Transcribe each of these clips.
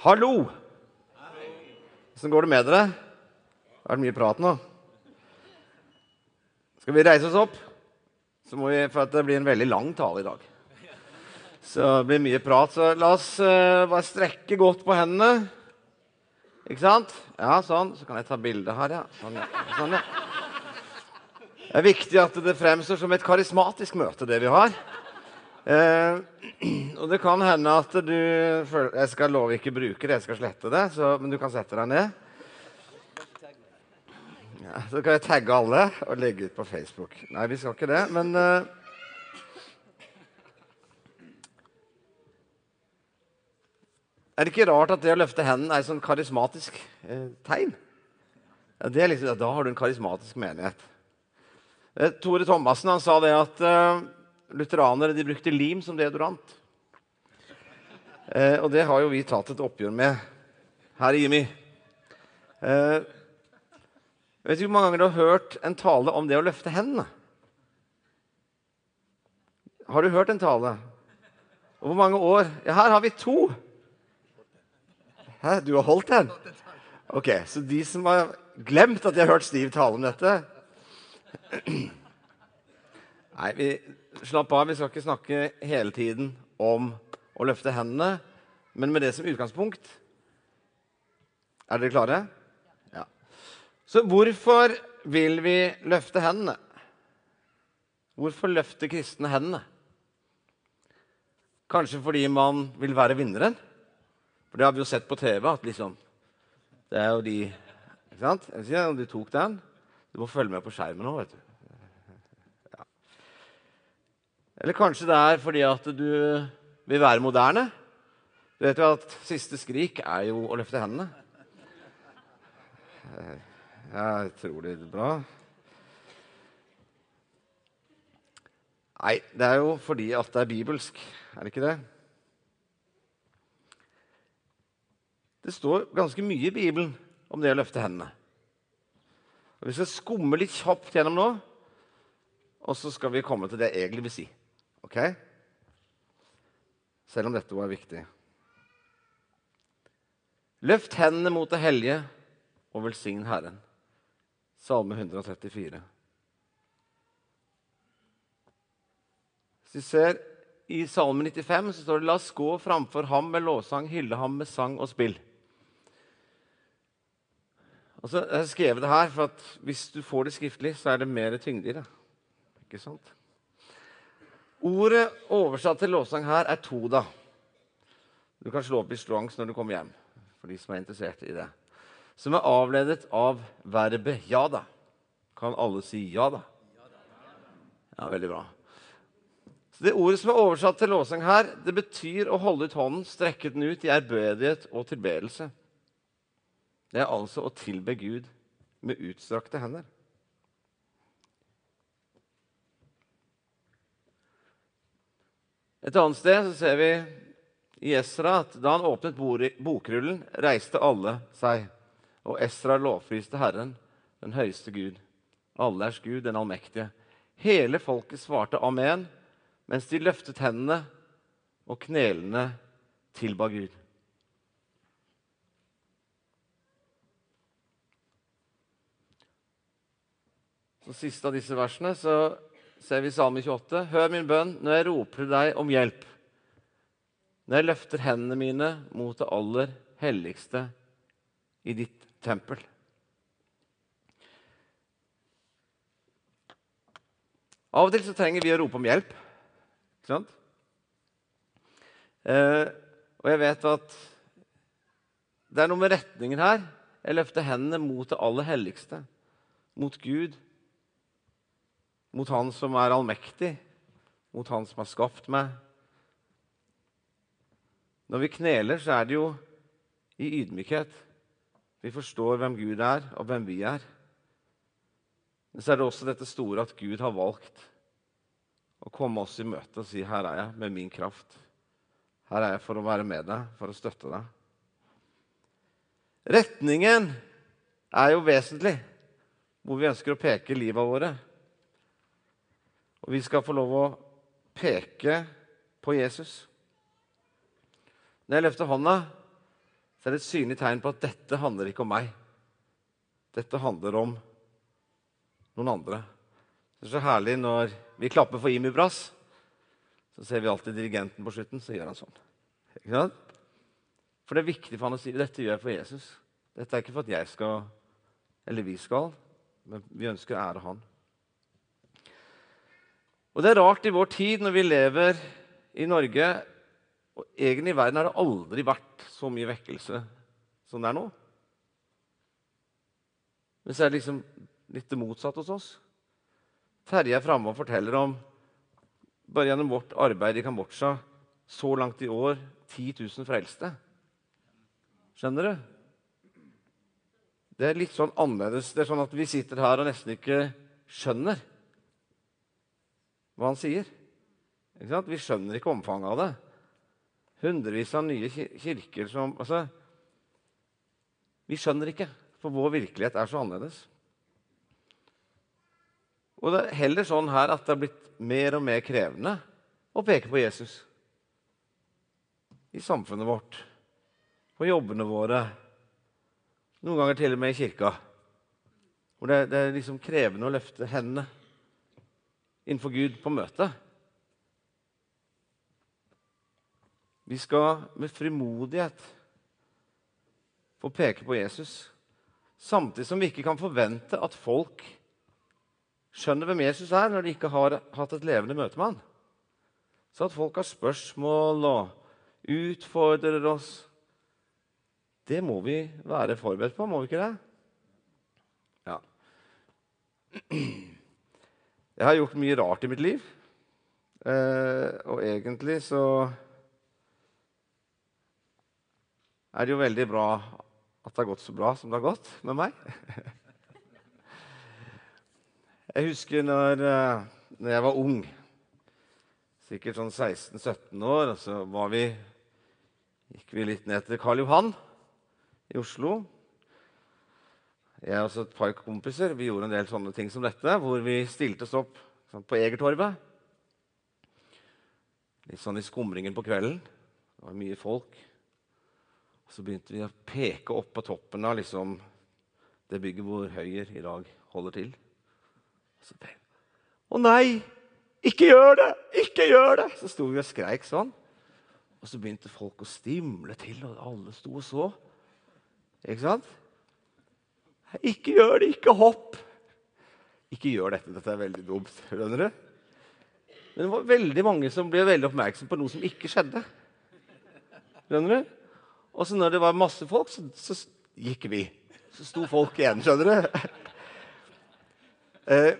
Hallo! Åssen går det med dere? Det har vært mye prat nå? Skal vi reise oss opp? Så må vi, for Det blir en veldig lang tale i dag. Så det blir mye prat. Så la oss uh, bare strekke godt på hendene. Ikke sant? Ja, sånn. Så kan jeg ta bilde her, ja. Sånn, ja. Sånn, ja. Det er viktig at det fremstår som et karismatisk møte, det vi har. Eh, og det kan hende at du føler Jeg skal love ikke bruke det, jeg skal slette det. Så, men du kan sette deg ned. Ja, så kan jeg tagge alle og legge ut på Facebook. Nei, vi skal ikke det, men eh, Er det ikke rart at det å løfte hendene er et sånn karismatisk eh, tegn? Ja, liksom, da har du en karismatisk menighet. Eh, Tore Thomassen sa det at eh, lutheranere de brukte lim som deodorant. Eh, og det har jo vi tatt et oppgjør med her i Jimmy. Eh, vet ikke hvor mange ganger du har hørt en tale om det å løfte hendene? Har du hørt en tale? Og hvor mange år? Ja, her har vi to. Hæ, du har holdt den? Ok, Så de som har glemt at de har hørt Stiv tale om dette Nei, vi, slapp av. Vi skal ikke snakke hele tiden om å løfte hendene, men med det som utgangspunkt. Er dere klare? Ja. Så hvorfor vil vi løfte hendene? Hvorfor løfter kristne hendene? Kanskje fordi man vil være vinneren? For det har vi jo sett på TV. at liksom, Det er jo de Ikke sant? De tok den. Du må følge med på skjermen nå. vet du. Ja. Eller kanskje det er fordi at du vil være moderne. Du vet jo at siste skrik er jo å løfte hendene. Jeg tror det er bra. Nei, det er jo fordi at det er bibelsk. Er det ikke det? Det står ganske mye i Bibelen om det å løfte hendene. Og Vi skal skumme litt kjapt gjennom nå, og så skal vi komme til det jeg egentlig vil si. Ok? Selv om dette var viktig. Løft hendene mot det hellige og velsign Herren. Salme 134. Hvis vi ser I Salme 95 så står det 'La oss gå framfor ham med lovsang, hylle ham med sang og spill'. Og jeg har skrevet det her, for at hvis du får det skriftlig, så er det mer tyngde i det. Ikke sant? Ordet oversatt til lovsang her er toda. Du kan slå opp i Strongs når du kommer hjem, for de som er interessert i det. Som er avledet av verbet ja da. Kan alle si ja da? Ja, veldig bra. Så Det ordet som er oversatt til lovsang her, det betyr å holde ut hånden, strekke den ut i ærbødighet og tilbedelse. Det er altså å tilbe Gud med utstrakte hender. Et annet sted så ser vi i Esra at da han åpnet bokrullen, reiste alle seg. Og Esra lovpriste Herren, den høyeste Gud, allers Gud, den allmektige. Hele folket svarte amen, mens de løftet hendene og knelene tilba Gud. Så siste av disse versene så ser vi i Salme 28.: Hør min bønn når jeg roper til deg om hjelp. Når jeg løfter hendene mine mot det aller helligste i ditt tempel. Av og til så trenger vi å rope om hjelp. Ikke sant? Eh, og jeg vet at det er noe med retningen her. Jeg løfter hendene mot det aller helligste, mot Gud mot Han som er allmektig, mot Han som har skapt meg. Når vi kneler, så er det jo i ydmykhet. Vi forstår hvem Gud er, og hvem vi er. Men så er det også dette store at Gud har valgt å komme oss i møte og si 'Her er jeg med min kraft'. Her er jeg for å være med deg, for å støtte deg. Retningen er jo vesentlig, hvor vi ønsker å peke livet våre. Og vi skal få lov å peke på Jesus. Når jeg løfter hånda, så er det et synlig tegn på at dette handler ikke om meg. Dette handler om noen andre. Det er så herlig når vi klapper for Imi Brass. Så ser vi alltid dirigenten på slutten, så gjør han sånn. For det er viktig for han å si dette gjør jeg for Jesus. Dette er ikke for at jeg skal, eller vi skal, men vi ønsker å ære han. Og det er rart i vår tid, når vi lever i Norge og egentlig i verden har det aldri vært så mye vekkelse som det er nå. Men så er det liksom litt det motsatte hos oss. Terje er framme og forteller om bare gjennom vårt arbeid i Kambodsja så langt i år 10 000 frelste. Skjønner du? Det er litt sånn annerledes. Det er sånn at vi sitter her og nesten ikke skjønner hva han sier. Vi skjønner ikke omfanget av det hundrevis av nye kirker som altså, Vi skjønner ikke, for vår virkelighet er så annerledes. Og det er heller sånn her at det har blitt mer og mer krevende å peke på Jesus i samfunnet vårt, på jobbene våre, noen ganger til og med i kirka. Hvor det, det er liksom krevende å løfte hendene innenfor Gud på møtet. Vi skal med frimodighet få peke på Jesus, samtidig som vi ikke kan forvente at folk skjønner hvem Jesus er, når de ikke har hatt et levende møte med han. Så at folk har spørsmål og utfordrer oss, det må vi være forberedt på, må vi ikke det? Ja. Jeg har gjort mye rart i mitt liv. Eh, og egentlig så er det jo veldig bra at det har gått så bra som det har gått med meg. Jeg husker når, eh, når jeg var ung, sikkert sånn 16-17 år, og så vi, gikk vi litt ned til Karl Johan i Oslo. Jeg og et par kompiser vi gjorde en del sånne ting som dette, hvor vi stilte oss opp sånn, på Egertorvet. Litt sånn i skumringen på kvelden. Det var mye folk. Så begynte vi å peke opp på toppen av liksom, det bygget hvor Høyre i dag holder til. Så tenkte Å nei! Ikke gjør det! Ikke gjør det! Så sto vi og skreik sånn. Og så begynte folk å stimle til, og alle sto og så. Ikke sant? Ikke gjør det! Ikke hopp! Ikke gjør dette. Dette er veldig dumt. Skjønner du? Men det var veldig mange som ble veldig oppmerksom på noe som ikke skjedde. Skjønner du? Og så når det var masse folk, så, så gikk vi. Så sto folk igjen, skjønner du? Eh,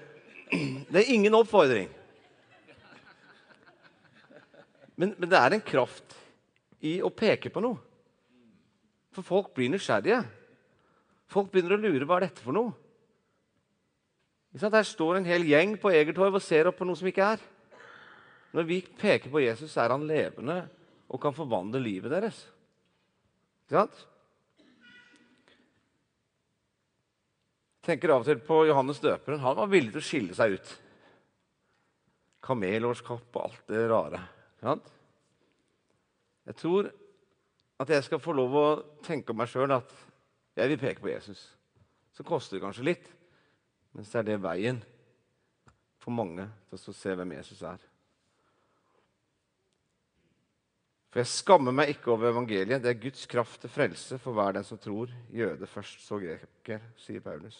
det er ingen oppfordring. Men, men, det er en kraft i å peke på noe. For folk blir nysgjerrige. Folk begynner å lure hva er dette for noe. Der står en hel gjeng på Egertorv og ser opp på noe som ikke er. Når vi peker på Jesus, er han levende og kan forvandle livet deres. Ikke sant? Jeg tenker av og til på Johannes døperen. Han var villig til å skille seg ut. Kamelårskapp og alt det rare. Jeg tror at jeg skal få lov å tenke om meg sjøl at jeg vil peke på Jesus. Så koster det kanskje litt, men så er det veien for mange til å se hvem Jesus er. For jeg skammer meg ikke over evangeliet. Det er Guds kraft til frelse for hver den som tror. Jøde først, så greker, sier Paulus.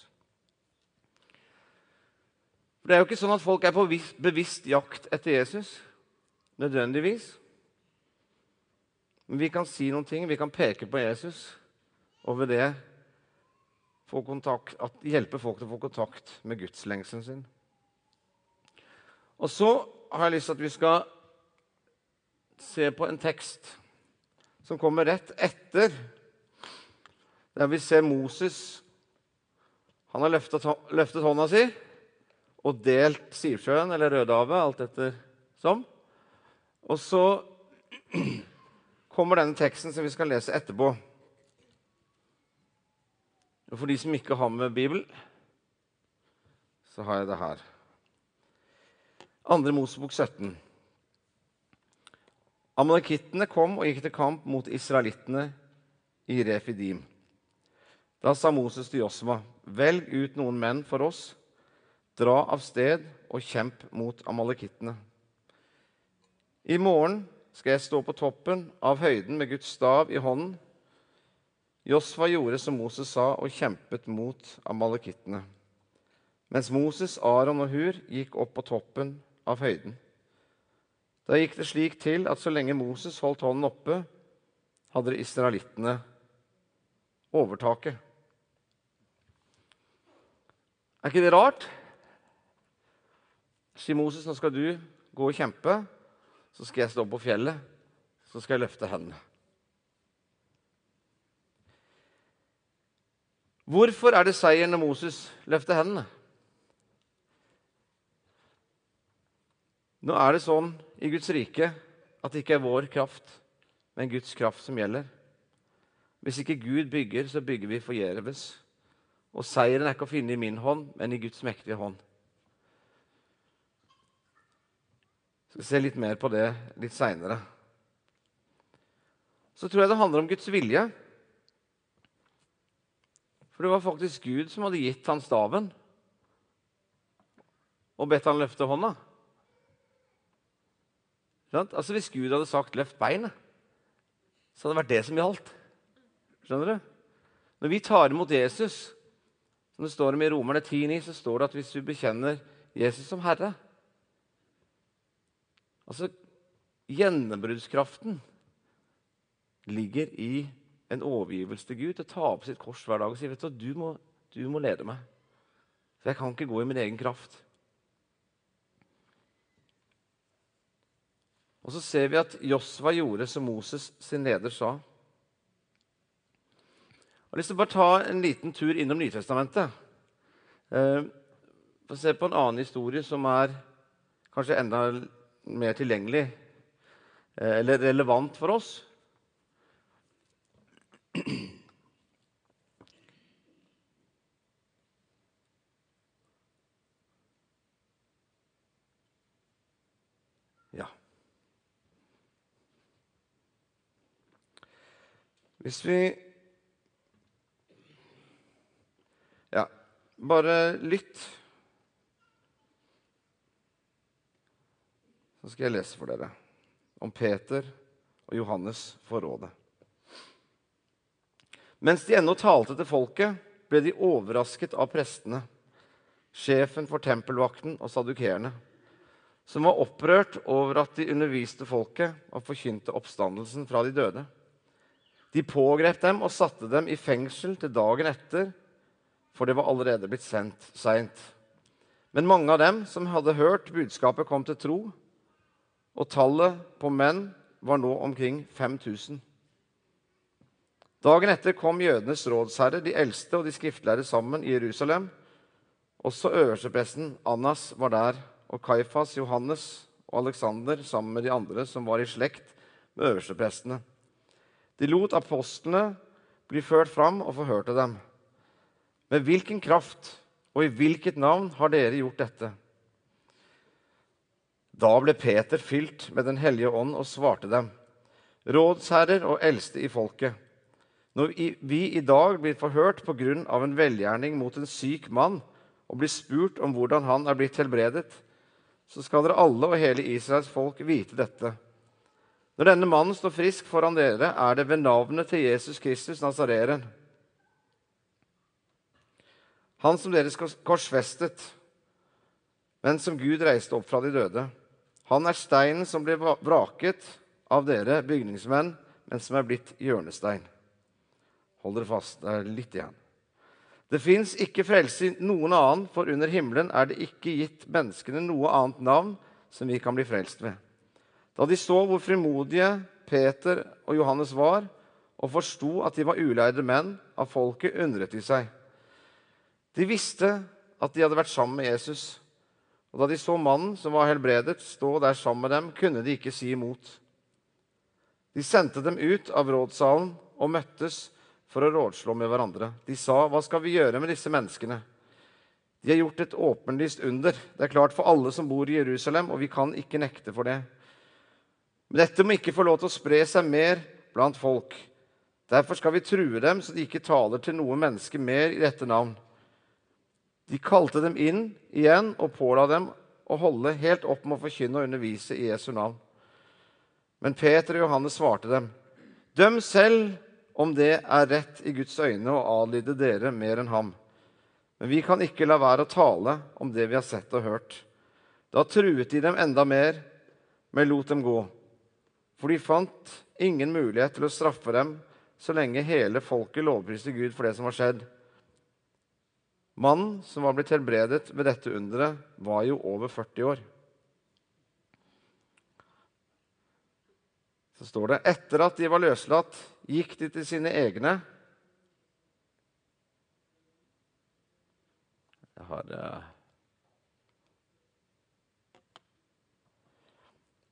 For Det er jo ikke sånn at folk er på bevisst jakt etter Jesus. Nødvendigvis. Men vi kan si noen ting, vi kan peke på Jesus, og ved det kontakt, hjelpe folk til å få kontakt med gudslengselen sin. Og så har jeg lyst til at vi skal se på en tekst som kommer rett etter, der vi ser Moses Han har løftet, løftet hånda si og delt Sivsjøen eller Rødehavet, alt etter som. Og så kommer denne teksten som vi skal lese etterpå. Og For de som ikke har med Bibelen, så har jeg det her. Andre Mosebok 17. Amalekittene kom og gikk til kamp mot israelittene i Refidim. Da sa Moses til Josma.: velg ut noen menn for oss, dra av sted og kjemp mot amalekittene. I morgen skal jeg stå på toppen av høyden med Guds stav i hånden. Josfa gjorde som Moses sa, og kjempet mot amalekittene. Mens Moses, Aron og Hur gikk opp på toppen av høyden. Da gikk det slik til at så lenge Moses holdt hånden oppe, hadde israelittene overtaket. Er ikke det rart? Sier Moses, nå skal du gå og kjempe, så skal jeg stå på fjellet, så skal jeg løfte hendene. Hvorfor er det seier når Moses løfter hendene? Nå er det sånn i Guds rike at det ikke er vår kraft, men Guds kraft som gjelder. Hvis ikke Gud bygger, så bygger vi forgjeves. Og seieren er ikke å finne i min hånd, men i Guds mektige hånd. Jeg skal se litt mer på det litt seinere. Så tror jeg det handler om Guds vilje. For det var faktisk Gud som hadde gitt han staven og bedt han løfte hånda. Altså Hvis Gud hadde sagt 'løft beinet', så hadde det vært det som gjaldt. Skjønner du? Når vi tar imot Jesus, som det står om i Romerne 10,9, så står det at hvis du bekjenner Jesus som Herre Altså, Gjennombruddskraften ligger i en overgivelse til Gud til å ta opp sitt kors hver dag og si vet du, du må, du må lede meg. For jeg kan ikke gå i min egen kraft. Og så ser vi at Josva gjorde som Moses sin leder sa. Jeg har lyst til å bare ta en liten tur innom Nytestamentet. Eh, for se på en annen historie som er kanskje enda mer tilgjengelig eh, eller relevant for oss. Ja Hvis vi Bare lytt. Så skal jeg lese for dere om Peter og Johannes får rådet. Mens de ennå talte til folket, ble de overrasket av prestene, sjefen for tempelvakten og sadukerene, som var opprørt over at de underviste folket og forkynte oppstandelsen fra de døde. De pågrep dem og satte dem i fengsel til dagen etter for det var allerede blitt sendt seint. Men mange av dem som hadde hørt budskapet, kom til tro, og tallet på menn var nå omkring 5000. Dagen etter kom jødenes rådsherre, de eldste og de skriftlærde sammen i Jerusalem. Også øverstepresten Annas var der, og Kaifas, Johannes og Aleksander sammen med de andre som var i slekt med øversteprestene. De lot apostlene bli ført fram og forhørte dem. Med hvilken kraft og i hvilket navn har dere gjort dette? Da ble Peter fylt med Den hellige ånd og svarte dem, rådsherrer og eldste i folket. Når vi i dag blir forhørt av en velgjerning mot en syk mann, og blir spurt om hvordan han er blitt helbredet, så skal dere alle og hele Israels folk vite dette. Når denne mannen står frisk foran dere, er det ved navnet til Jesus Kristus Nazareren. han som dere korsfestet, men som Gud reiste opp fra de døde. Han er steinen som ble vraket av dere bygningsmenn, men som er blitt hjørnestein. Hold dere fast. Det er litt igjen. Det fins ikke frelse i noen annen, for under himmelen er det ikke gitt menneskene noe annet navn som vi kan bli frelst ved. Da de så hvor frimodige Peter og Johannes var, og forsto at de var uleide menn av folket, undret de seg. De visste at de hadde vært sammen med Jesus. Og da de så mannen som var helbredet, stå der sammen med dem, kunne de ikke si imot. De sendte dem ut av rådssalen og møttes for å rådslå med hverandre. De sa, 'Hva skal vi gjøre med disse menneskene?' De har gjort et åpenlyst under. Det er klart for alle som bor i Jerusalem, og vi kan ikke nekte for det. Men dette må ikke få lov til å spre seg mer blant folk. Derfor skal vi true dem, så de ikke taler til noe menneske mer i dette navn. De kalte dem inn igjen og påla dem å holde helt opp med å forkynne og undervise i Jesu navn. Men Peter og Johannes svarte dem, døm selv om det er rett i Guds øyne å adlyde dere mer enn ham. Men vi kan ikke la være å tale om det vi har sett og hørt. Da truet de dem enda mer, men lot dem gå. For de fant ingen mulighet til å straffe dem så lenge hele folket lovpriste Gud for det som var skjedd. Mannen som var blitt helbredet ved dette underet, var jo over 40 år. Så står det etter at de var løslatt, gikk de til sine egne. Jeg har uh...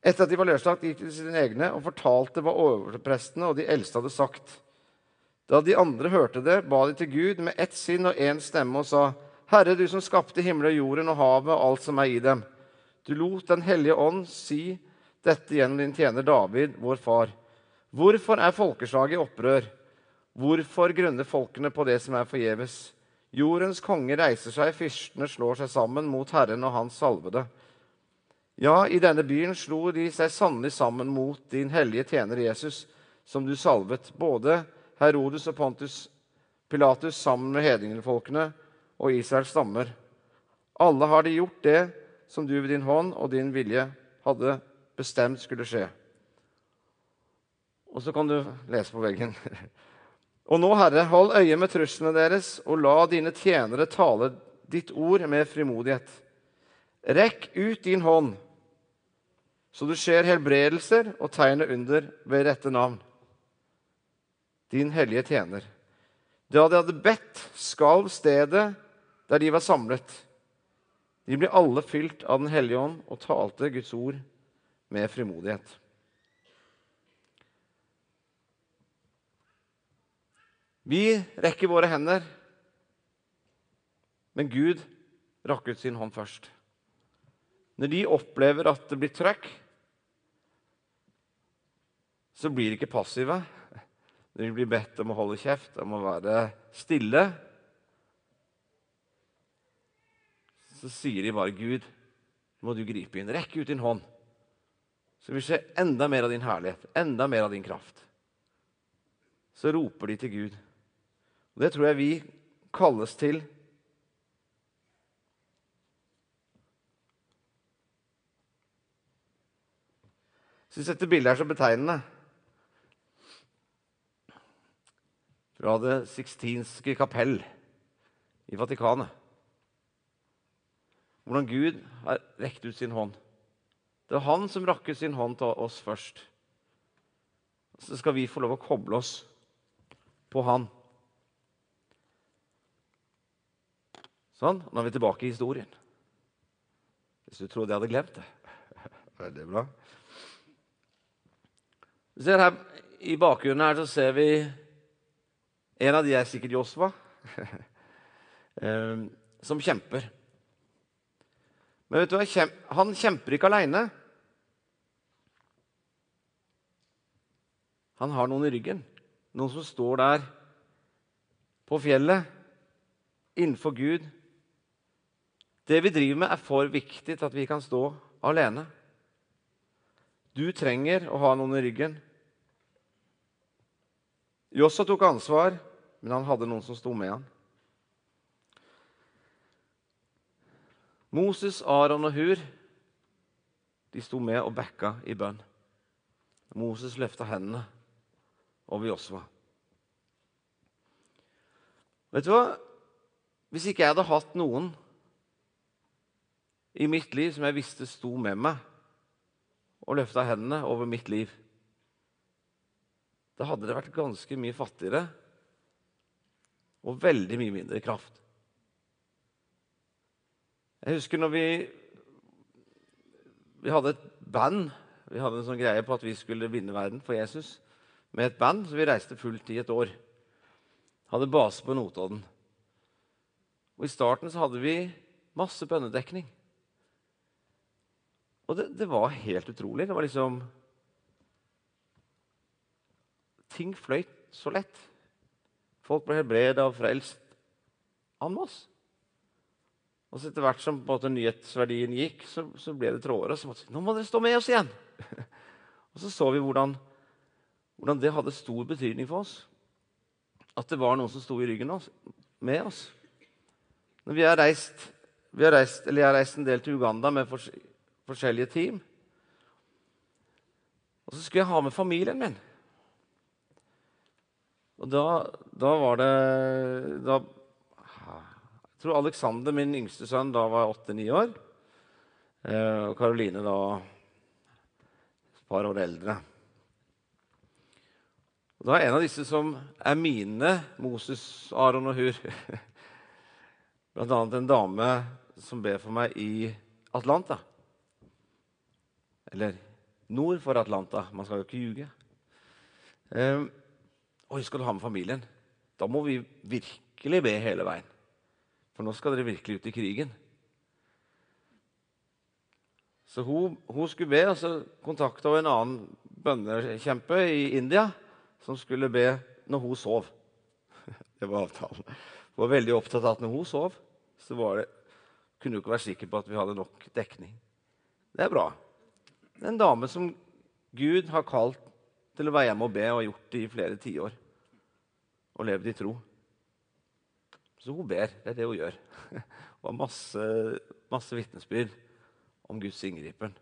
Etter at de var løslatt, gikk de til sine egne og fortalte hva overprestene og de eldste hadde sagt. Da de andre hørte det, ba de til Gud med ett sinn og én stemme og sa:" Herre, du som skapte himmelen og jorden og havet og alt som er i dem. Du lot Den hellige ånd si dette gjennom din tjener David, vår far. Hvorfor er folkeslaget i opprør? Hvorfor grunner folkene på det som er forgjeves? Jordens konge reiser seg, fyrstene slår seg sammen mot Herren og hans salvede. Ja, i denne byen slo de seg sannelig sammen mot din hellige tjener Jesus, som du salvet, både Herodes og Pontus Pilatus sammen med hedningfolkene og Israels stammer. Alle har de gjort det som du ved din hånd og din vilje hadde bestemt skulle skje. Og så kan du lese på veggen. Og nå, Herre, hold øye med truslene deres, og la dine tjenere tale ditt ord med frimodighet. Rekk ut din hånd, så du skjer helbredelser og tegnet under ved rette navn din hellige tjener. Da de hadde bedt, skalv stedet der de var samlet. De ble alle fylt av Den hellige ånd og talte Guds ord med frimodighet. Vi rekker våre hender, men Gud rakk ut sin hånd først. Når de opplever at det blir trøkk, så blir de ikke passive. De blir bedt om å holde kjeft, om å være stille, så sier de bare, 'Gud, må du gripe inn. Rekk ut din hånd.' Så vil skje enda mer av din herlighet, enda mer av din kraft. Så roper de til Gud. Og Det tror jeg vi kalles til. Jeg syns dette bildet er så betegnende. fra Det sixtinske kapell i Vatikanet. Hvordan Gud har rekt ut sin hånd. Det er han som rakker sin hånd til oss først. Så skal vi få lov å koble oss på han. Sånn. Nå er vi tilbake i historien. Hvis du trodde jeg hadde glemt det. Veldig bra. Du ser her I bakgrunnen her så ser vi en av de er sikkert Josva, ehm, som kjemper. Men vet du hva? han kjemper ikke aleine. Han har noen i ryggen. Noen som står der på fjellet, innenfor Gud. Det vi driver med, er for viktig til at vi kan stå alene. Du trenger å ha noen i ryggen. Jossa tok ansvar men han hadde noen som sto med han. Moses, Aron og Hur de sto med og backa i bønn. Moses løfta hendene over Josva. Vet du hva? Hvis ikke jeg hadde hatt noen i mitt liv som jeg visste sto med meg og løfta hendene over mitt liv, da hadde det vært ganske mye fattigere og veldig mye mindre kraft. Jeg husker når vi, vi hadde et band Vi hadde en sånn greie på at vi skulle vinne verden for Jesus med et band, så vi reiste fullt i et år. Hadde base på Notodden. Og I starten så hadde vi masse bønnedekning. Og det, det var helt utrolig. Det var liksom Ting fløyt så lett. Folk ble helbreda og frelst en masse. Og så etter hvert som måte nyhetsverdien gikk, så, så ble det trådere. Og så måtte vi si nå må dere stå med oss igjen. og så så vi hvordan, hvordan, det hadde stor betydning for oss. At det var noen som sto i ryggen oss, med oss. Når vi har reist, vi har reist, eller Jeg har reist en del til Uganda med fors forskjellige team. Og så skulle jeg ha med familien min. Og da, da var det da, Jeg tror Alexander, min yngste sønn, da var åtte-ni år. Eh, og Karoline da et par år eldre. Og da er en av disse som er mine, Moses, Aron og Hur Blant annet en dame som ber for meg i Atlanta. Eller nord for Atlanta. Man skal jo ikke ljuge. Um, Oi, skal du ha med familien? Da må vi virkelig be hele veien. For nå skal dere virkelig ut i krigen. Så hun, hun skulle be, og så kontakta hun en annen bønnekjempe i India som skulle be når hun sov. Det var avtalen. Hun var veldig opptatt av at når hun sov, så det, kunne hun ikke være sikker på at vi hadde nok dekning. Det er bra. En dame som Gud har kalt til å være hjemme og be, og har gjort det i flere tiår. Og levd i tro. Så hun ber. Det er det hun gjør. Og har masse, masse vitnesbyrd om Guds inngripen.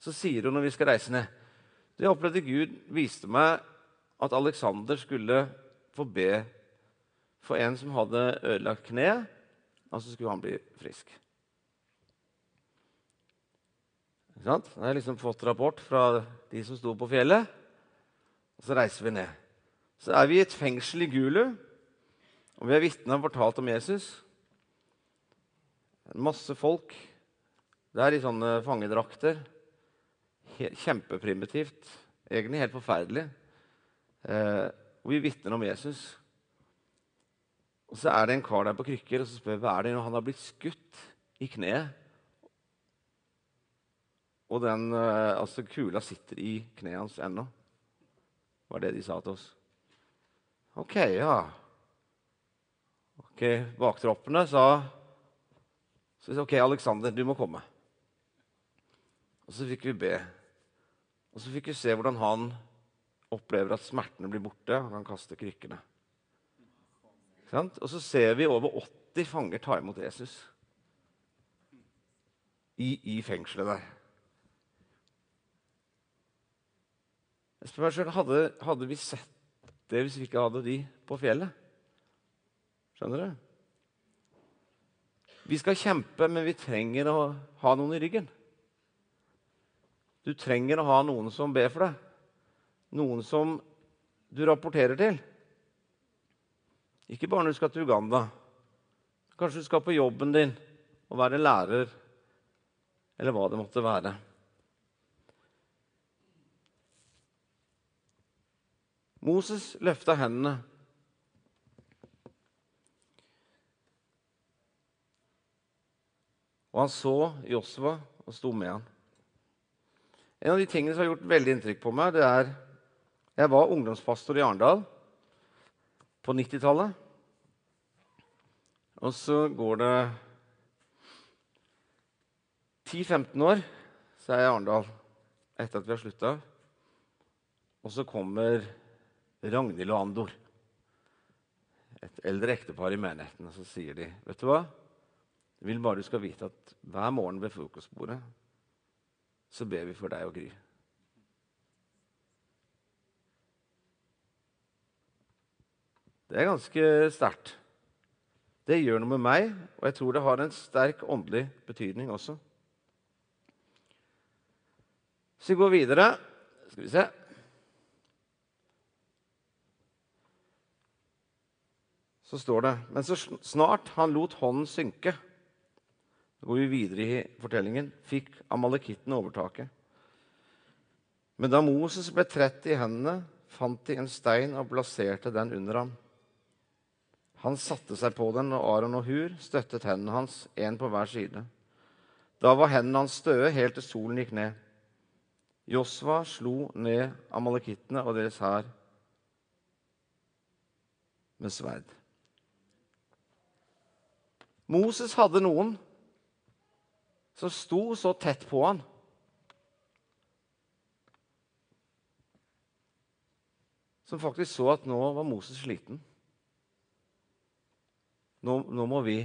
Så sier hun når vi skal reise ned Jeg opplevde Gud viste meg at Alexander skulle få be for en som hadde ødelagt kne, og så skulle han bli frisk. Da har liksom fått rapport fra de som sto på fjellet. Og så reiser vi ned. Så er vi i et fengsel i Gulu, og vi har vitna og fortalt om Jesus. Masse folk der i sånne fangedrakter. Kjempeprimitivt. Egentlig helt forferdelig. Eh, og vi vitner om Jesus. Og så er det en kar der på krykker og så spør hva er det når han har blitt skutt i kneet. Og den eh, altså, kula sitter i kneet hans ennå var det de sa til oss. Ok, ja. Ok, Baktroppene sa ok, Aleksander, du må komme. Og Så fikk vi be. Og så fikk vi se hvordan han opplever at smertene blir borte. Han kan kaste krykkene. Og så ser vi over 80 fanger ta imot Jesus i, i fengselet der. Jeg spør meg selv, hadde, hadde vi sett det hvis vi ikke hadde de på fjellet? Skjønner du? Vi skal kjempe, men vi trenger å ha noen i ryggen. Du trenger å ha noen som ber for deg. Noen som du rapporterer til. Ikke bare når du skal til Uganda. Kanskje du skal på jobben din og være lærer, eller hva det måtte være. Moses løfta hendene. Og han så Josva og sto med han. En av de tingene som har gjort veldig inntrykk på meg, det er Jeg var ungdomspastor i Arendal på 90-tallet. Og så går det 10-15 år, så er jeg i Arendal etter at vi har slutta. Og så kommer Ragnhild og Andor. Et eldre ektepar i menigheten. Og så sier de, 'Vet du hva? Jeg vil bare du skal vite at hver morgen ved frokostbordet så ber vi for deg og Gry.' Det er ganske sterkt. Det gjør noe med meg, og jeg tror det har en sterk åndelig betydning også. Så vi går videre. Skal vi se så står det Men så snart han lot hånden synke, så går vi videre i fortellingen, fikk amalekitten overtaket. Men da Moses ble trett i hendene, fant de en stein og plasserte den under ham. Han satte seg på den, og Aron og Hur støttet hendene hans, én på hver side. Da var hendene hans støe helt til solen gikk ned. Josva slo ned amalekittene og deres hær med sverd. Moses hadde noen som sto så tett på han. Som faktisk så at nå var Moses sliten. Nå, nå må vi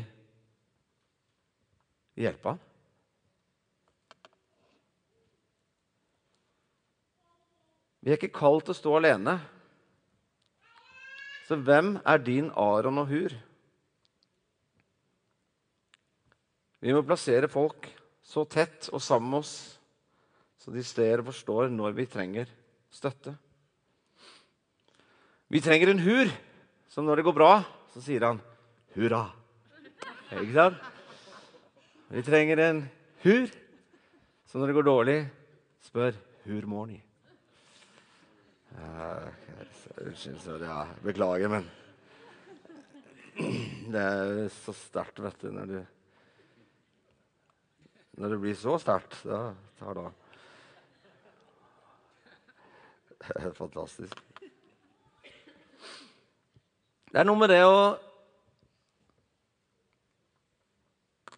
hjelpe ham. Vi er ikke kalt til å stå alene. Så hvem er din Aron og Hur? Vi må plassere folk så tett og sammen med oss, så de ser og forstår når vi trenger støtte. Vi trenger en Hur, som når det går bra, så sier han hurra. Ikke sant? Vi trenger en Hur, som når det går dårlig, spør hur mår ni? Unnskyld, sorry. Ja, beklager, men Det er så sterkt, vet du, når du Når det blir så sterkt, da tar det. Det er fantastisk. Det er noe med det å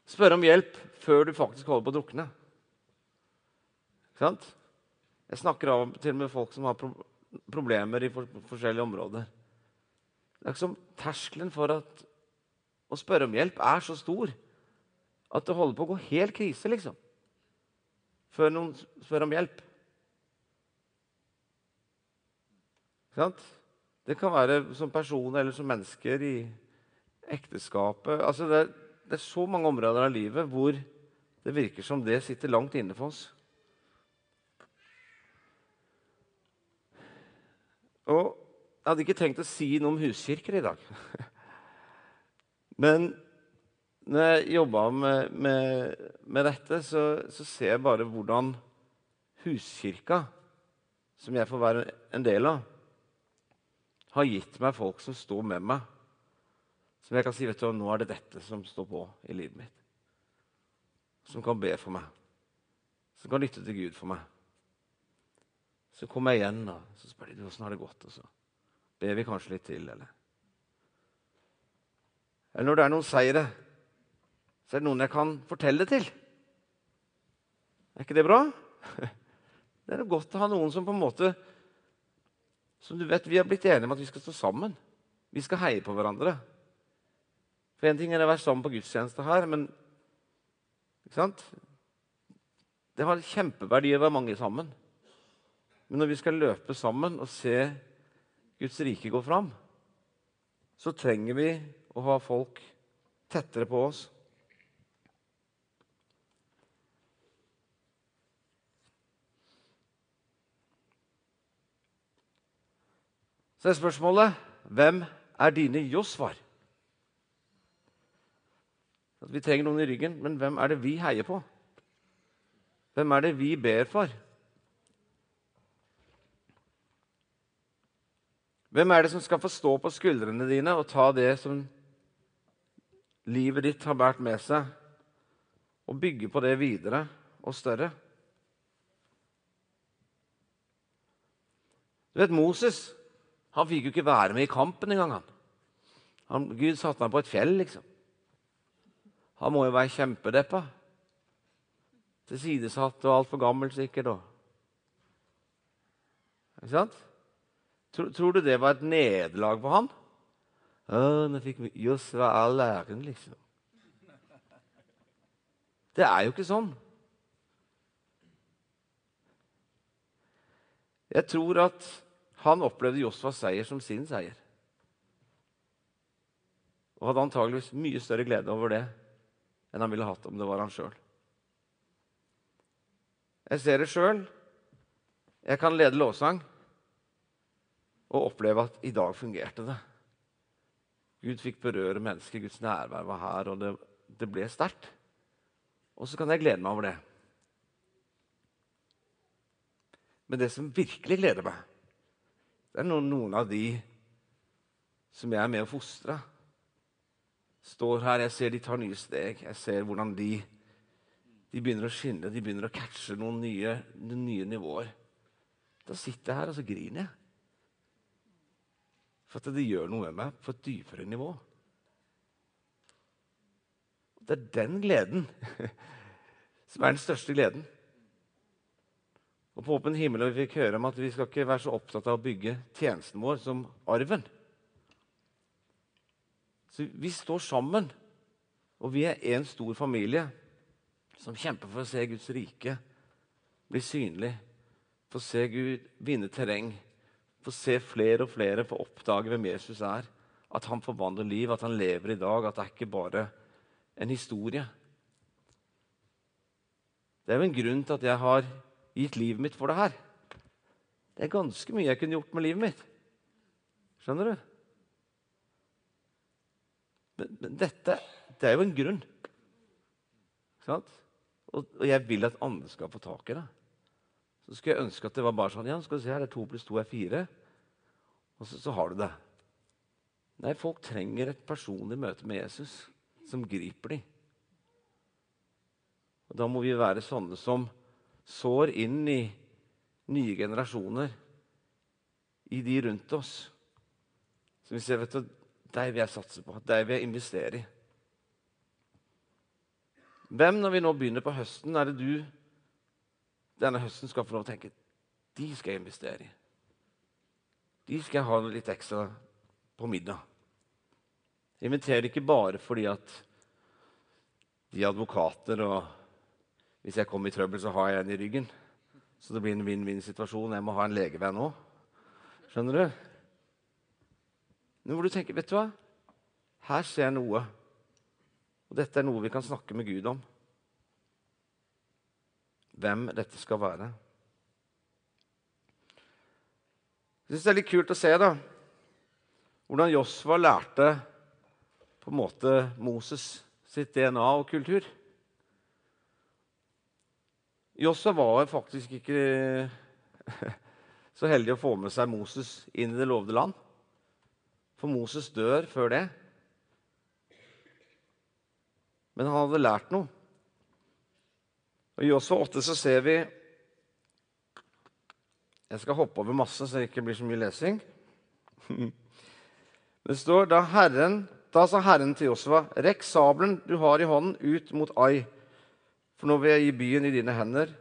spørre om hjelp før du faktisk holder på å drukne. Ikke sant? Jeg snakker av til med folk som har problemer i for forskjellige områder. Det er ikke som Terskelen for at, å spørre om hjelp er så stor at det holder på å gå helt krise, liksom. Før noen spør om hjelp. Det kan være som person eller som mennesker i ekteskapet. Altså det, det er så mange områder av livet hvor det virker som det sitter langt inne for oss. Og Jeg hadde ikke tenkt å si noe om huskirker i dag. Men når jeg jobber med, med, med, dette, så, så, ser jeg bare hvordan huskirka, som jeg får være en del av, har gitt meg folk som står med meg. Som jeg kan si vet du, nå er det dette som står på i livet mitt. Som kan be for meg. Som kan lytte til Gud for meg. Så kommer jeg igjen, da, så spør de åssen har det gått. Og så ber vi kanskje litt til, eller Eller når det er noen seire, så er det noen jeg kan fortelle det til. Er ikke det bra? Det er godt å ha noen som på en måte Som du vet, Vi har blitt enige om at vi skal stå sammen. Vi skal heie på hverandre. For Én ting er å være sammen på gudstjeneste her, men ikke sant? det har kjempeverdi å være mange sammen. Men når vi skal løpe sammen og se Guds rike gå fram, så trenger vi å ha folk tettere på oss. Så er spørsmålet hvem er dine Josvar? Vi trenger noen i ryggen, men hvem er det vi heier på? Hvem er det vi ber for? Hvem er det som skal få stå på skuldrene dine og ta det som livet ditt har båret med seg, og bygge på det videre og større? Du vet, Moses han fikk jo ikke være med i kampen engang. Han. Han, Gud satte ham på et fjell, liksom. Han må jo være kjempedeppa. Tilsidesatt og altfor gammel, sikkert. Og. Ikke sant? Tror, tror, du det var et nederlag for han? Nå fikk vi Josva all æren, liksom. Det er jo ikke sånn. Jeg tror at han opplevde Josfas seier som sin seier. Og hadde antageligvis mye større glede over det enn han ville hatt om det var han sjøl. Jeg ser det sjøl. Jeg kan lede lovsang og oppleve at i dag fungerte det. Gud fikk berøre mennesker, Guds nærvær var her, og det, det ble sterkt. Og så kan jeg glede meg over det. Men det som virkelig gleder meg, det er noen, av de som jeg er med å fostre. Står her, jeg ser de tar nye steg. Jeg ser hvordan de, de begynner å skinne, de begynner å catche noen nye, noen nye nivåer. Da sitter jeg her og så griner jeg. For at det gjør noe med meg på et dypere nivå. Det er den gleden som er den største gleden. Og På åpen himmel og vi fikk høre om at vi skal ikke være så opptatt av å bygge tjenesten vår som arven. Så Vi står sammen, og vi er én stor familie som kjemper for å se Guds rike bli synlig, for å se Gud vinne terreng, for å se flere og flere få oppdage hvem Jesus er. At han forvandler liv, at han lever i dag, at det er ikke bare en historie. Det er jo en grunn til at jeg har gitt livet mitt for det her. Det er ganske mye jeg kunne gjort med livet mitt. Skjønner du? Men, men dette det er jo en grunn. Og, og, jeg vil at andre skal få tak i det. Så skulle jeg ønske at det var bare sånn Ja, skal du se her, det er to pluss to er fire. Og så, så har du det. Nei, folk trenger et personlig møte med Jesus som griper dem. Og Da må vi være sånne som sår inn i nye generasjoner, i de rundt oss. Så vi ser, vet du, Deg vil jeg satse på, deg vil jeg investere i. Hvem, når vi nå begynner på høsten, er det du denne høsten skal få lov å tenke de skal jeg investere i? De skal jeg ha litt ekstra på middag. Jeg inviterer ikke bare fordi at de er advokater og hvis jeg kommer i trøbbel, så har jeg en i ryggen. Så det blir en vinn-vinn-situasjon. Jeg må ha en legevenn òg. Skjønner du? Nå hvor du tenker, vet du hva? Her ser jeg noe. Og dette er noe vi kan snakke med Gud om. Hvem dette skal være. Jeg syns det er litt kult å se da, hvordan Josva lærte på en måte Moses sitt DNA og kultur. Jossa var faktisk ikke så heldig å få med seg Moses inn i det lovede land. For Moses dør før det. Men han hadde lært noe. Og I Josfa 8 så ser vi Jeg skal hoppe over masse, så det ikke blir så mye lesing. Det står da Herren Da sa Herren til Josfa, rekk sabelen du har i hånden, ut mot Ai for nå vil jeg gi byen i dine hender.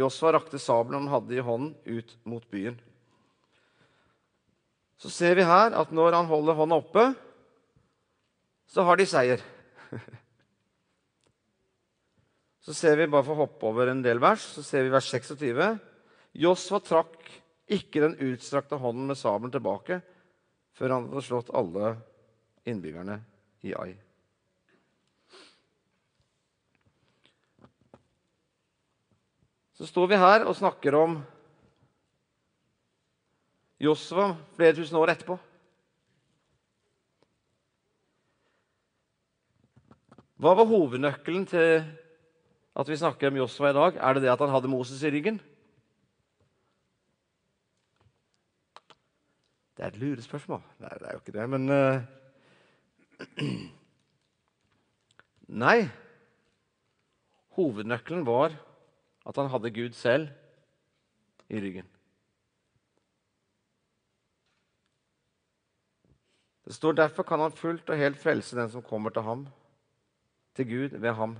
Josfa rakte sabelen han hadde i hånden, ut mot byen. Så ser vi her at når han holder hånda oppe, så har de seier. Så ser vi, bare for å hoppe over en del vers, så ser vi vers 26. Josfa trakk ikke den utstrakte hånden med sabelen tilbake før han hadde slått alle innbyggerne i Ai. Så står vi her og snakker om Josva flere tusen år etterpå. Hva var hovednøkkelen til at vi snakker om Josva i dag? Er det det at han hadde Moses i ryggen? Det er et lurespørsmål. Nei, det er jo ikke det, men uh... Nei. Hovednøkkelen var at han hadde Gud selv i ryggen. Det står derfor kan han fullt og helt frelse den som kommer til ham, til Gud ved ham.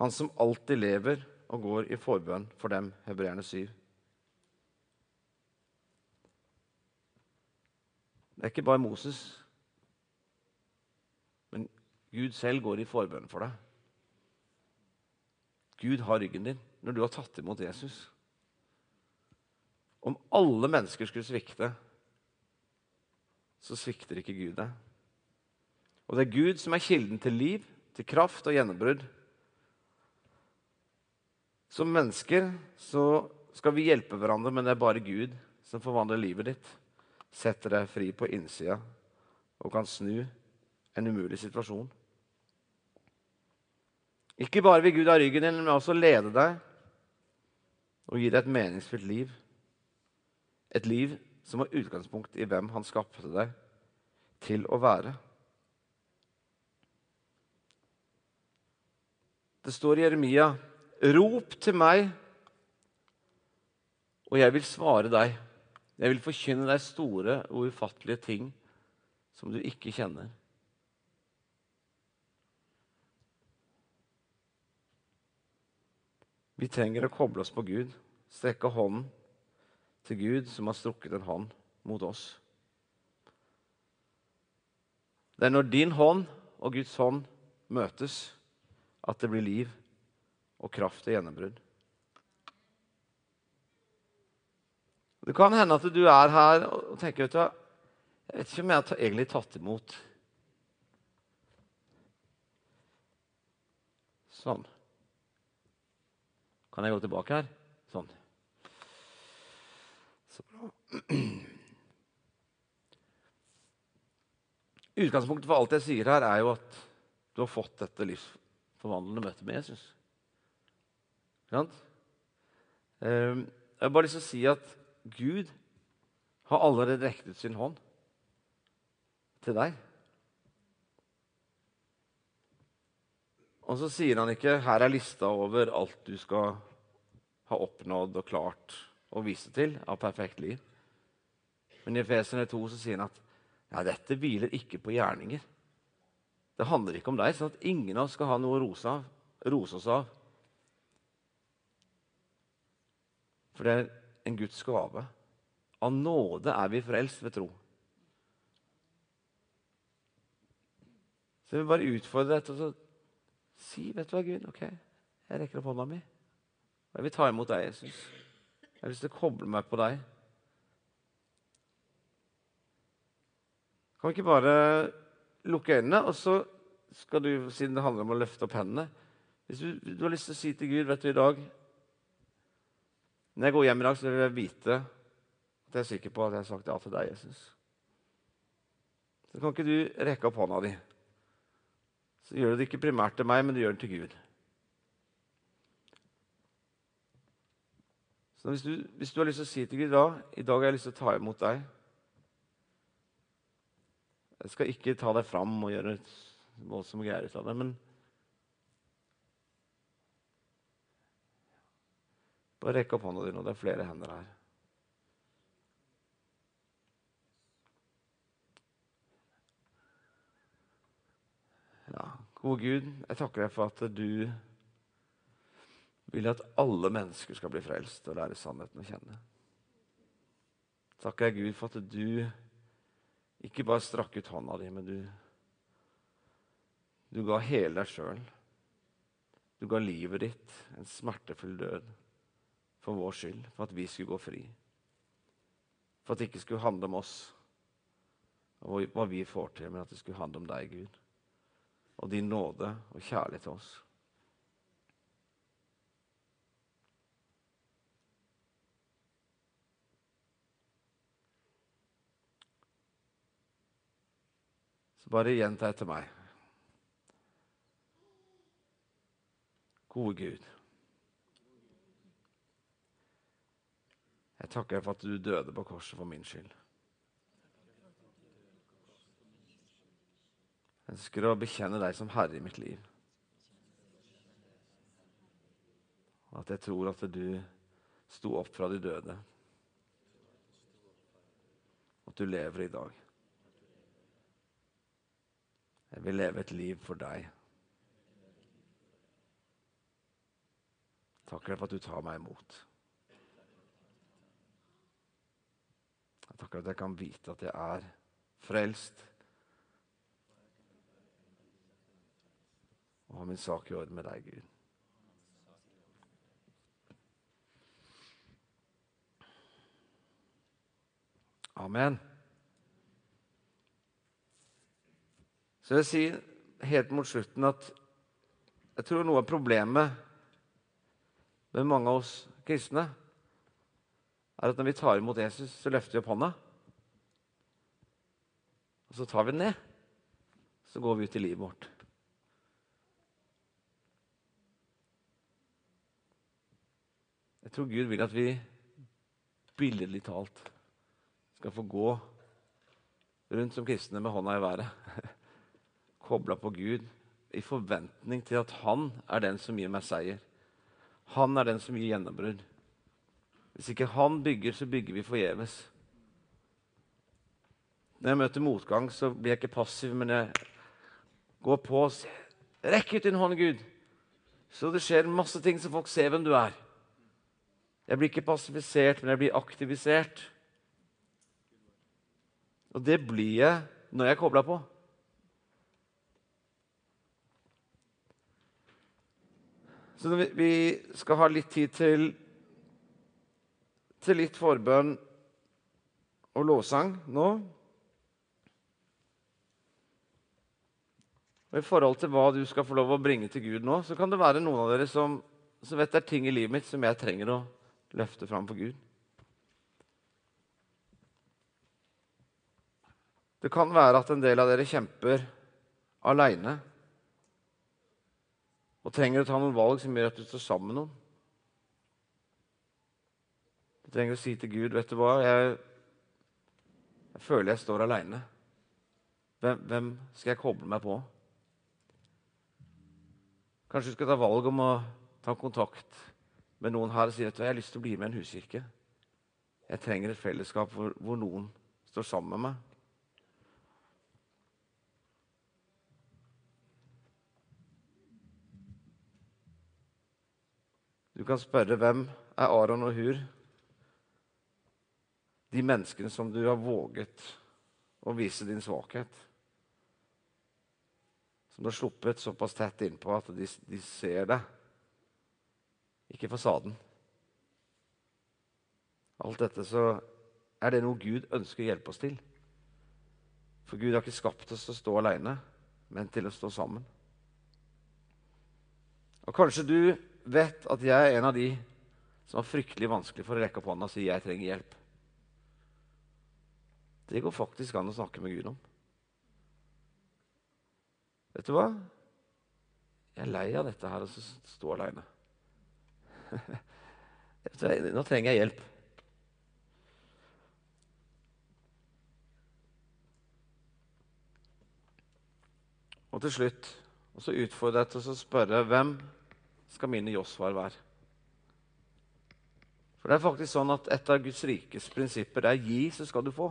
Han som alltid lever og går i forbønn for dem, hebreerne 7. Det er ikke bare Moses, men Gud selv går i forbønn for deg. Gud har ryggen din når du har tatt imot Jesus. Om alle mennesker skulle svikte, så svikter ikke Gud deg. Og det er Gud som er kilden til liv, til kraft og gjennombrudd. Som mennesker så skal vi hjelpe hverandre, men det er bare Gud som forvandler livet ditt. Setter deg fri på innsida og kan snu en umulig situasjon. Ikke bare vil Gud ha ryggen din, men også lede deg og gi deg et meningsfylt liv. Et liv som har utgangspunkt i hvem han skapte deg til å være. Det står i Jeremia.: Rop til meg, og jeg vil svare deg Jeg vil forkynne deg store og ufattelige ting som du ikke kjenner. Vi trenger å koble oss på Gud, strekke hånden til Gud som har strukket en hånd mot oss. Det er når din hånd og Guds hånd møtes, at det blir liv og kraft og gjennombrudd. Det kan hende at du er her og tenker vet du, jeg vet ikke om jeg har egentlig tatt imot. Sånn. Kan jeg gå tilbake her? Sånn. Så bra. Utgangspunktet for alt jeg sier her, er jo at du har fått dette livsforvandlende møtet med Jesus. Sant? Ehm, jeg har bare lyst til å si at Gud har allerede rekt ut sin hånd til deg. Og så sier han ikke 'her er lista over alt du skal ha oppnådd og klart å vise til av perfekt liv'. Men i Efesene 2 så sier han at ja, dette hviler ikke på gjerninger. Det handler ikke om deg, sånn at ingen av oss skal ha noe å rose, av, rose oss av. For det er en Guds gave. Av nåde er vi frelst ved tro. Så jeg vil bare utfordre deg til å si Vet du hva, Gud? Ok, jeg rekker opp hånda mi. Jeg vil ta imot deg, Jesus. Jeg har lyst til å koble meg på deg. Kan vi ikke bare lukke øynene, og så skal du, siden det handler om å løfte opp hendene Hvis du, du har lyst til å si til Gud vet du, i dag Når jeg går hjem i dag, så vil jeg vite at jeg er sikker på at jeg har sagt ja til deg, Jesus. Så kan ikke du rekke opp hånda di. Så gjør du det ikke primært til meg, men du gjør det til Gud. Så hvis du, hvis du har lyst til å si til Gud da i dag har jeg lyst til å ta imot deg Jeg skal ikke ta deg fram og gjøre voldsomme greier ut av det, men Bare rekk opp hånda di nå. Det er flere hender her. Ja, gode Gud, jeg takker deg for at du vil at alle mennesker skal bli frelst og lære sannheten å kjenne. Takker jeg Gud for at du ikke bare strakk ut hånda di, men du, du ga hele deg sjøl. Du ga livet ditt en smertefull død for vår skyld, for at vi skulle gå fri. For at det ikke skulle handle om oss og hva vi får til, men at det skulle handle om deg, Gud og din nåde og kjærlighet til oss. Så bare gjenta etter meg. Gode Gud. Jeg takker for at du døde på korset for min skyld. Jeg ønsker å bekjenne deg som herre i mitt liv. Og at jeg tror at du sto opp fra de døde. At du lever i dag. Jeg vil leve et liv for deg. Takker deg for at du tar meg imot. Jeg takker at jeg kan vite at jeg er frelst og ha min sak i orden med deg, Gud. Amen. Så jeg sier helt mot slutten at jeg tror noe av problemet med mange av oss kristne er at når vi tar imot Jesus, så løfter vi opp hånda. Og så tar vi den ned. Så går vi ut i livet vårt. Jeg tror Gud vil at vi billedlig talt skal få gå rundt som kristne med hånda i været. Kobla på Gud i forventning til at han er den som gir meg seier. Han er den som gir gjennombrudd. Hvis ikke han bygger, så bygger vi forgjeves. Når jeg møter motgang, så blir jeg ikke passiv, men jeg går på og sier Rekk ut din hånd, Gud, så det skjer masse ting så folk ser hvem du er. Jeg blir ikke passifisert, men jeg blir aktivisert. Og det blir jeg når jeg er kobla på. Så vi skal ha litt tid til, til litt forbønn og lovsang nå. Og I forhold til hva du skal få lov å bringe til Gud nå, så kan det være noen av dere som, som vet det er ting i livet mitt som jeg trenger å løfte fram for Gud. Det kan være at en del av dere kjemper aleine og trenger å ta noen valg som gjør at du står sammen med noen. Du trenger å si til Gud, 'Vet du hva, jeg, jeg føler jeg står aleine. Hvem, hvem skal jeg koble meg på?' Kanskje du skal ta valg om å ta kontakt med noen her sier at jeg har lyst til å bli med i en huskirke. Jeg trenger et fellesskap hvor, hvor noen står sammen med meg. Du kan spørre hvem er Aron og Hur? De menneskene som du har våget å vise din svakhet. Som du har sluppet såpass tett innpå at de, de ser det. Ikke fasaden. Alt dette så er det noe Gud ønsker å hjelpe oss til. For Gud har ikke skapt oss til å stå alene, men til å stå sammen. Og kanskje du vet at jeg er en av de som har fryktelig vanskelig for å rekke opp hånda og si 'jeg trenger hjelp'. Det går faktisk an å snakke med Gud om. Vet du hva? Jeg er lei av dette her å stå aleine. Nå trenger jeg hjelp. Og til slutt og så utfordrer jeg til å spørre hvem skal mine Josvar være. For det er faktisk sånn at Et av Guds rikes prinsipper er gi, så skal du få.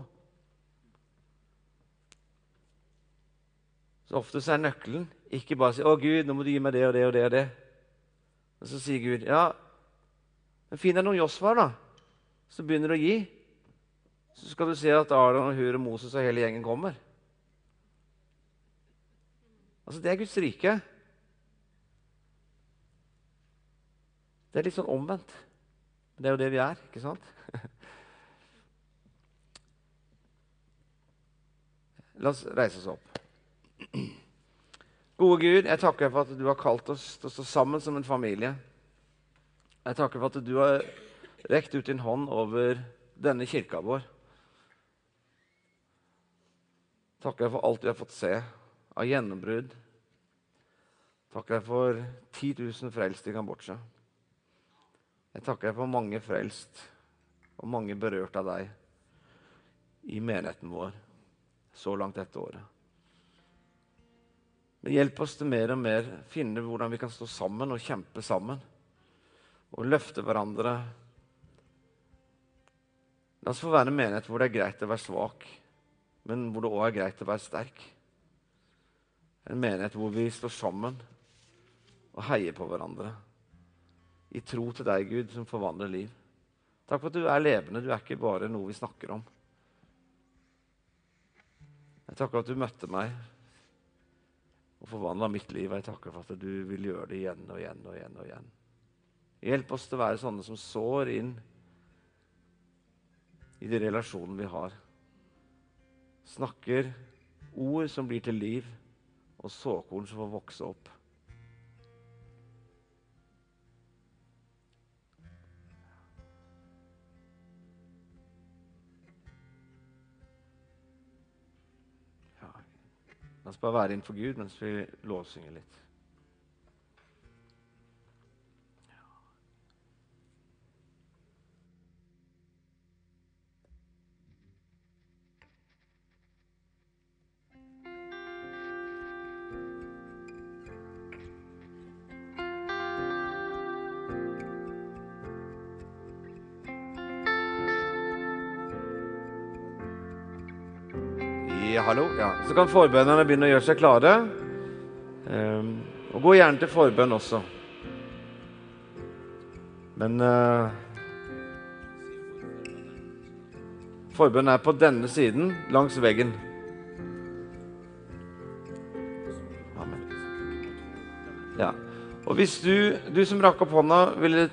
Så Ofte så er nøkkelen ikke bare å si 'Å, Gud, nå må du gi meg det og det og det.' og det. Men så sier Gud, 'Ja, men finn deg noen Josvar, da.' Så begynner du å gi. Så skal du se at Aron og Hur og Moses og hele gjengen kommer. Altså, Det er Guds rike. Det er litt sånn omvendt. Det er jo det vi er, ikke sant? La oss reise oss opp. Gode Gud, jeg takker for at du har kalt oss til å stå sammen som en familie. Jeg takker for at du har rekt ut din hånd over denne kirka vår. Takker jeg for alt vi har fått se av gjennombrudd. Takker jeg for 10 000 frelst i Kambodsja. Jeg takker deg for mange frelst og mange berørt av deg i menigheten vår så langt dette året. Men hjelp oss til mer og mer finne hvordan vi kan stå sammen og kjempe sammen. Og løfte hverandre. La oss få være en menighet hvor det er greit å være svak, men hvor det òg er greit å være sterk. En menighet hvor vi står sammen og heier på hverandre i tro til deg, Gud, som forvandler liv. Takk for at du er levende, du er ikke bare noe vi snakker om. Jeg takker at du møtte meg og forvandla mitt liv. Jeg takker for at du vil gjøre det igjen og igjen og igjen. og igjen. Hjelp oss til å være sånne som sår inn i de relasjonene vi har. Snakker ord som blir til liv, og såkorn som får vokse opp. La oss bare være innenfor Gud mens vi lovsynger litt. Ja. Så kan forbønnerne begynne å gjøre seg klare. Um, og gå gjerne til forbønn også. Men uh, Forbønn er på denne siden, langs veggen. Amen. Ja. Og hvis du, du som rakk opp hånda, ville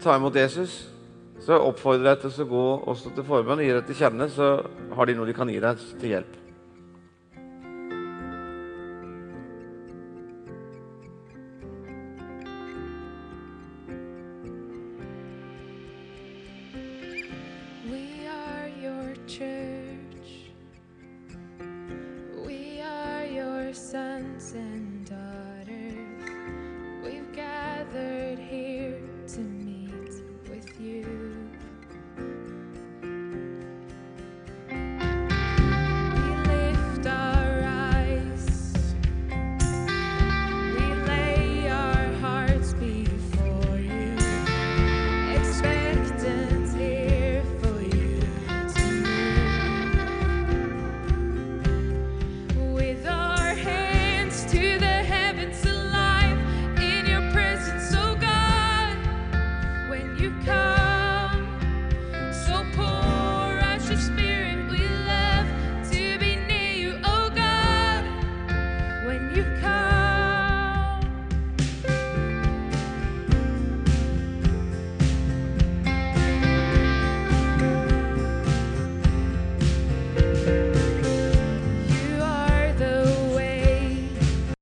ta imot Jesus, så oppfordrer jeg til å gå også til forbønn og gi deg til kjenne, så har de noe de kan gi deg til hjelp.